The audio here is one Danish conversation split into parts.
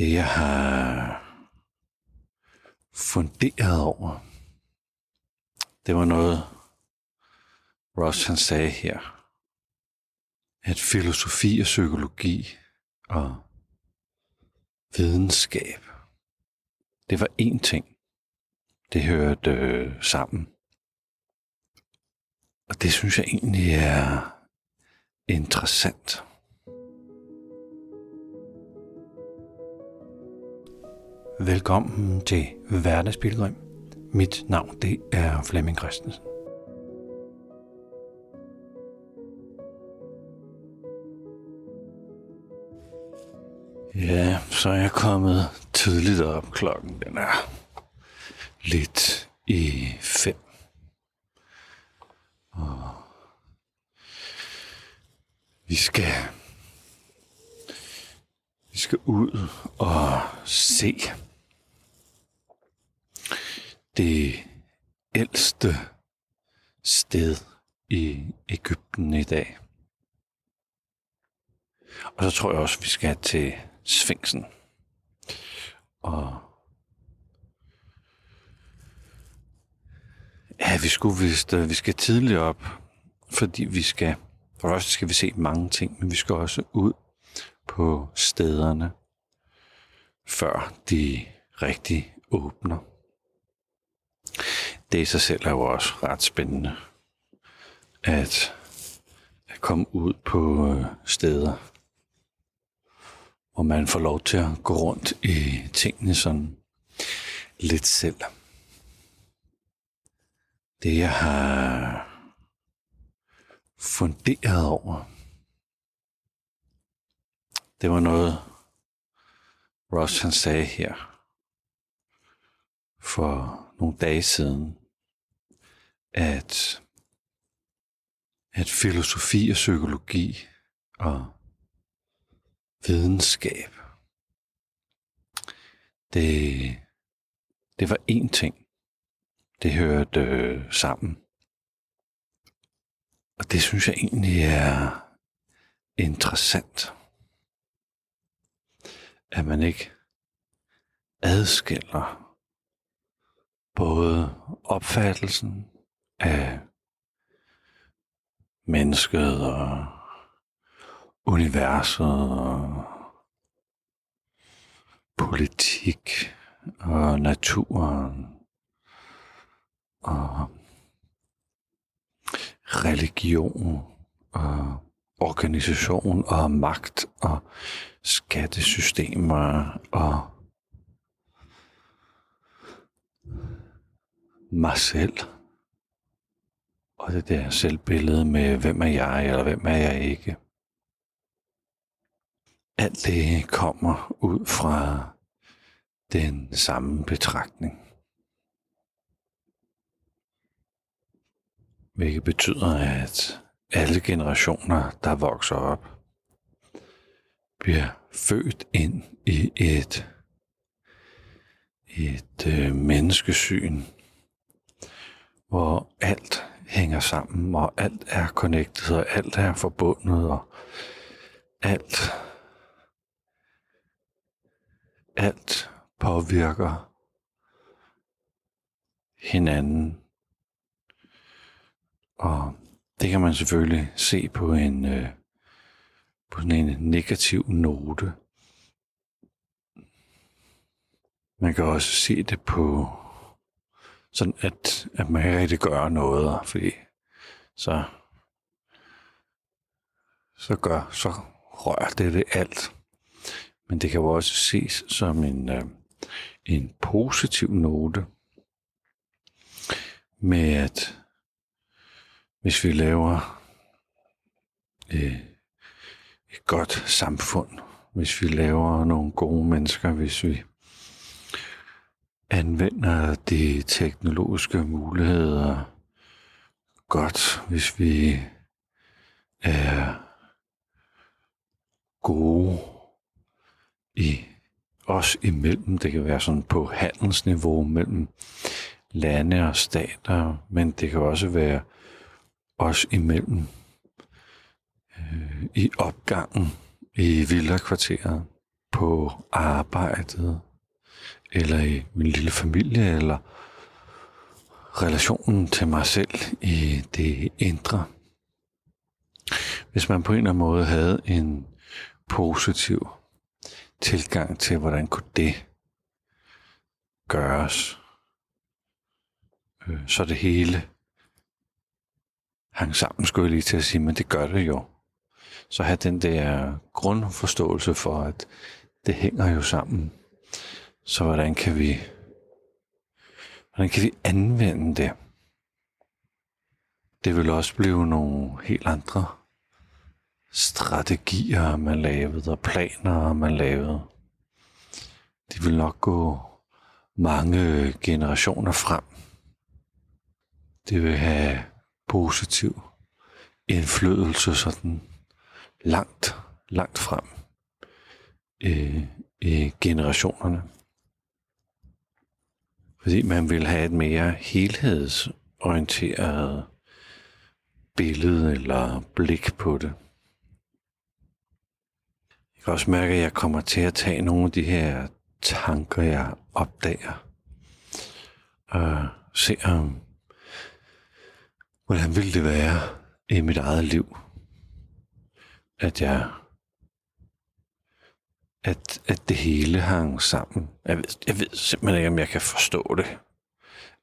det jeg har funderet over, det var noget, Ross han sagde her, at filosofi og psykologi og videnskab, det var én ting. Det hørte øh, sammen. Og det synes jeg egentlig er interessant. Velkommen til Hverdagsbilledrøm. Mit navn det er Flemming Christensen. Ja, så er jeg kommet tidligt op. Klokken den er lidt i fem. Og vi skal vi skal ud og se det ældste sted i Ægypten i dag. Og så tror jeg også, vi skal til Sfinksen. Og ja, vi skulle vist, øh, vi skal tidligt op, fordi vi skal, for det skal vi se mange ting, men vi skal også ud på stederne, før de rigtig åbner. Det i sig selv er jo også ret spændende, at, at komme ud på øh, steder, hvor man får lov til at gå rundt i tingene sådan lidt selv. Det jeg har funderet over, det var noget, Ross han sagde her for nogle dage siden, at, at filosofi og psykologi og videnskab, det, det var én ting. Det hørte øh, sammen. Og det synes jeg egentlig er interessant at man ikke adskiller både opfattelsen af mennesket og universet og politik og naturen og religion og organisation og magt og skattesystemer og mig selv. Og det der selvbillede med, hvem er jeg, eller hvem er jeg ikke. Alt det kommer ud fra den samme betragtning. Hvilket betyder, at alle generationer, der vokser op, bliver født ind i et, et øh, menneskesyn, hvor alt hænger sammen, og alt er connected, og alt er forbundet, og alt, alt påvirker hinanden. Og det kan man selvfølgelig se på en, øh, på sådan en negativ note. Man kan også se det på sådan, at, at man ikke rigtig gør noget, fordi så, så gør, så rører det ved alt. Men det kan jo også ses som en, øh, en positiv note med, at hvis vi laver øh, et godt samfund, hvis vi laver nogle gode mennesker, hvis vi anvender de teknologiske muligheder godt, hvis vi er gode i os imellem. Det kan være sådan på handelsniveau mellem lande og stater, men det kan også være os imellem øh, i opgangen i villa-kvarteret. på arbejdet, eller i min lille familie, eller relationen til mig selv i det indre. Hvis man på en eller anden måde havde en positiv tilgang til, hvordan kunne det gøres, øh, så det hele hang sammen, skulle jeg lige til at sige, men det gør det jo. Så have den der grundforståelse for, at det hænger jo sammen. Så hvordan kan vi, hvordan kan vi anvende det? Det vil også blive nogle helt andre strategier, man lavede, og planer, man lavede. De vil nok gå mange generationer frem. Det vil have positiv indflydelse sådan langt, langt frem i, i generationerne. Fordi man vil have et mere helhedsorienteret billede eller blik på det. Jeg kan også mærke, at jeg kommer til at tage nogle af de her tanker, jeg opdager, og se om, hvordan ville det være i mit eget liv, at jeg at, at det hele hang sammen. Jeg ved, jeg ved simpelthen ikke, om jeg kan forstå det,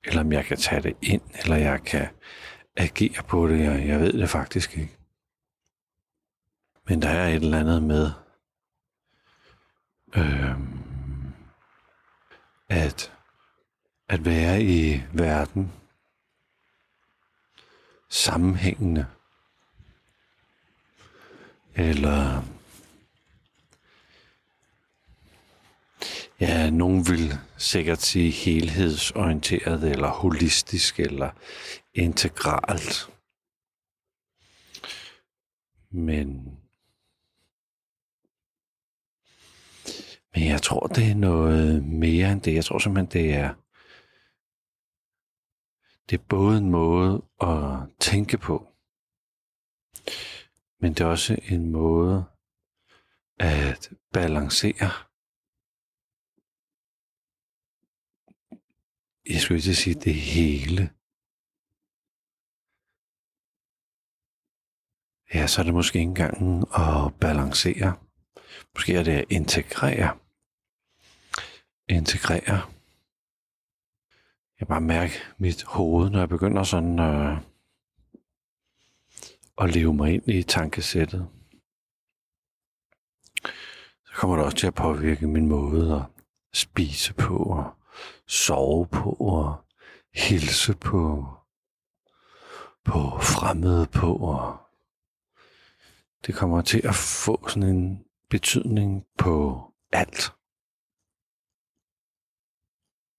eller om jeg kan tage det ind, eller jeg kan agere på det. Jeg, jeg ved det faktisk ikke. Men der er et eller andet med, øhm, at, at være i verden sammenhængende, eller Ja, nogen vil sikkert sige helhedsorienteret, eller holistisk, eller integralt. Men, men jeg tror, det er noget mere end det. Jeg tror simpelthen, det er, det er både en måde at tænke på, men det er også en måde at balancere jeg skulle ikke sige det hele. Ja, så er det måske ikke engang at balancere. Måske er det at integrere. Integrere. Jeg bare mærke mit hoved, når jeg begynder sådan øh, at leve mig ind i tankesættet. Så kommer det også til at påvirke min måde at spise på og sove på og hilse på, på fremmede på. Og det kommer til at få sådan en betydning på alt,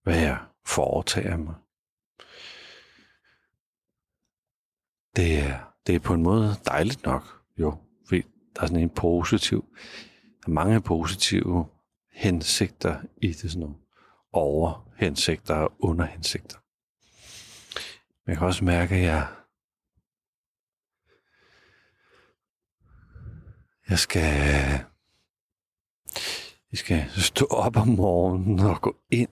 hvad jeg foretager mig. Det er, det er på en måde dejligt nok, jo, fordi der er sådan en positiv, der er mange positive hensigter i det sådan noget overhensigter og underhensigter. Men jeg kan også mærke, at jeg, jeg skal, jeg skal stå op om morgenen og gå ind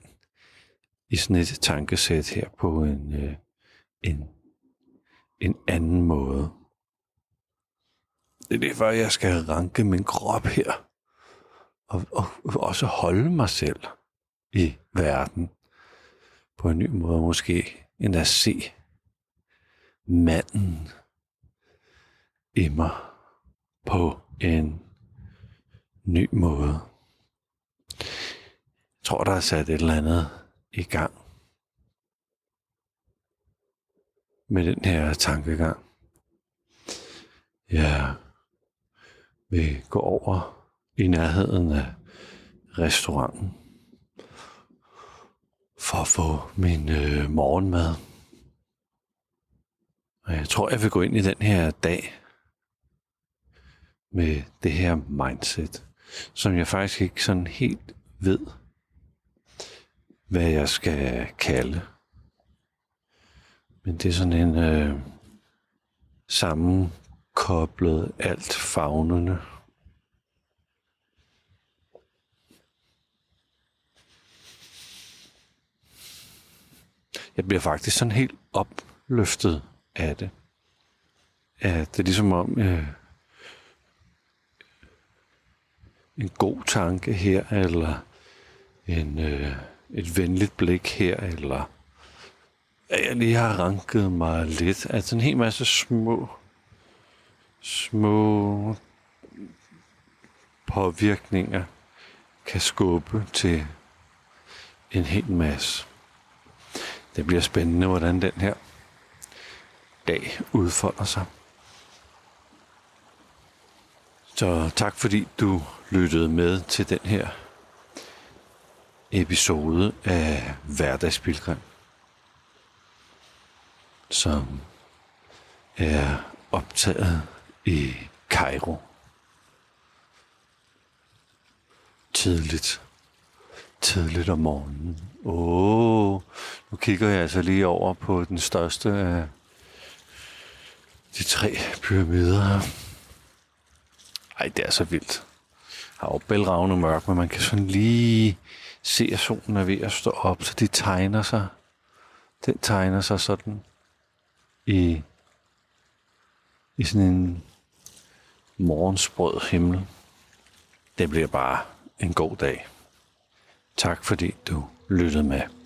i sådan et tankesæt her på en, øh, en, en anden måde. Det er derfor, jeg skal ranke min krop her. Og, og også holde mig selv i verden på en ny måde, måske end at se manden i mig på en ny måde. Jeg tror, der er sat et eller andet i gang med den her tankegang. Jeg vil gå over i nærheden af restauranten for at få min øh, morgenmad. Og jeg tror, jeg vil gå ind i den her dag med det her mindset, som jeg faktisk ikke sådan helt ved, hvad jeg skal kalde. Men det er sådan en øh, sammenkoblet alt fagnende jeg bliver faktisk sådan helt opløftet af det. At det er ligesom om øh, en god tanke her, eller en, øh, et venligt blik her, eller at jeg lige har ranket mig lidt. Altså en hel masse små, små påvirkninger kan skubbe til en hel masse. Det bliver spændende, hvordan den her dag udfolder sig. Så tak fordi du lyttede med til den her episode af Hverdagspilgrim, som er optaget i Cairo. Tidligt. Tidligt om morgenen. Åh, oh, nu kigger jeg altså lige over på den største af de tre pyramider. Ej, det er så vildt. Har jo bælragende mørk, men man kan sådan lige se, at solen er ved at stå op, så de tegner sig. Den tegner sig sådan i, i sådan en morgensprød himmel. Det bliver bare en god dag. Tak fordi du lyttede med.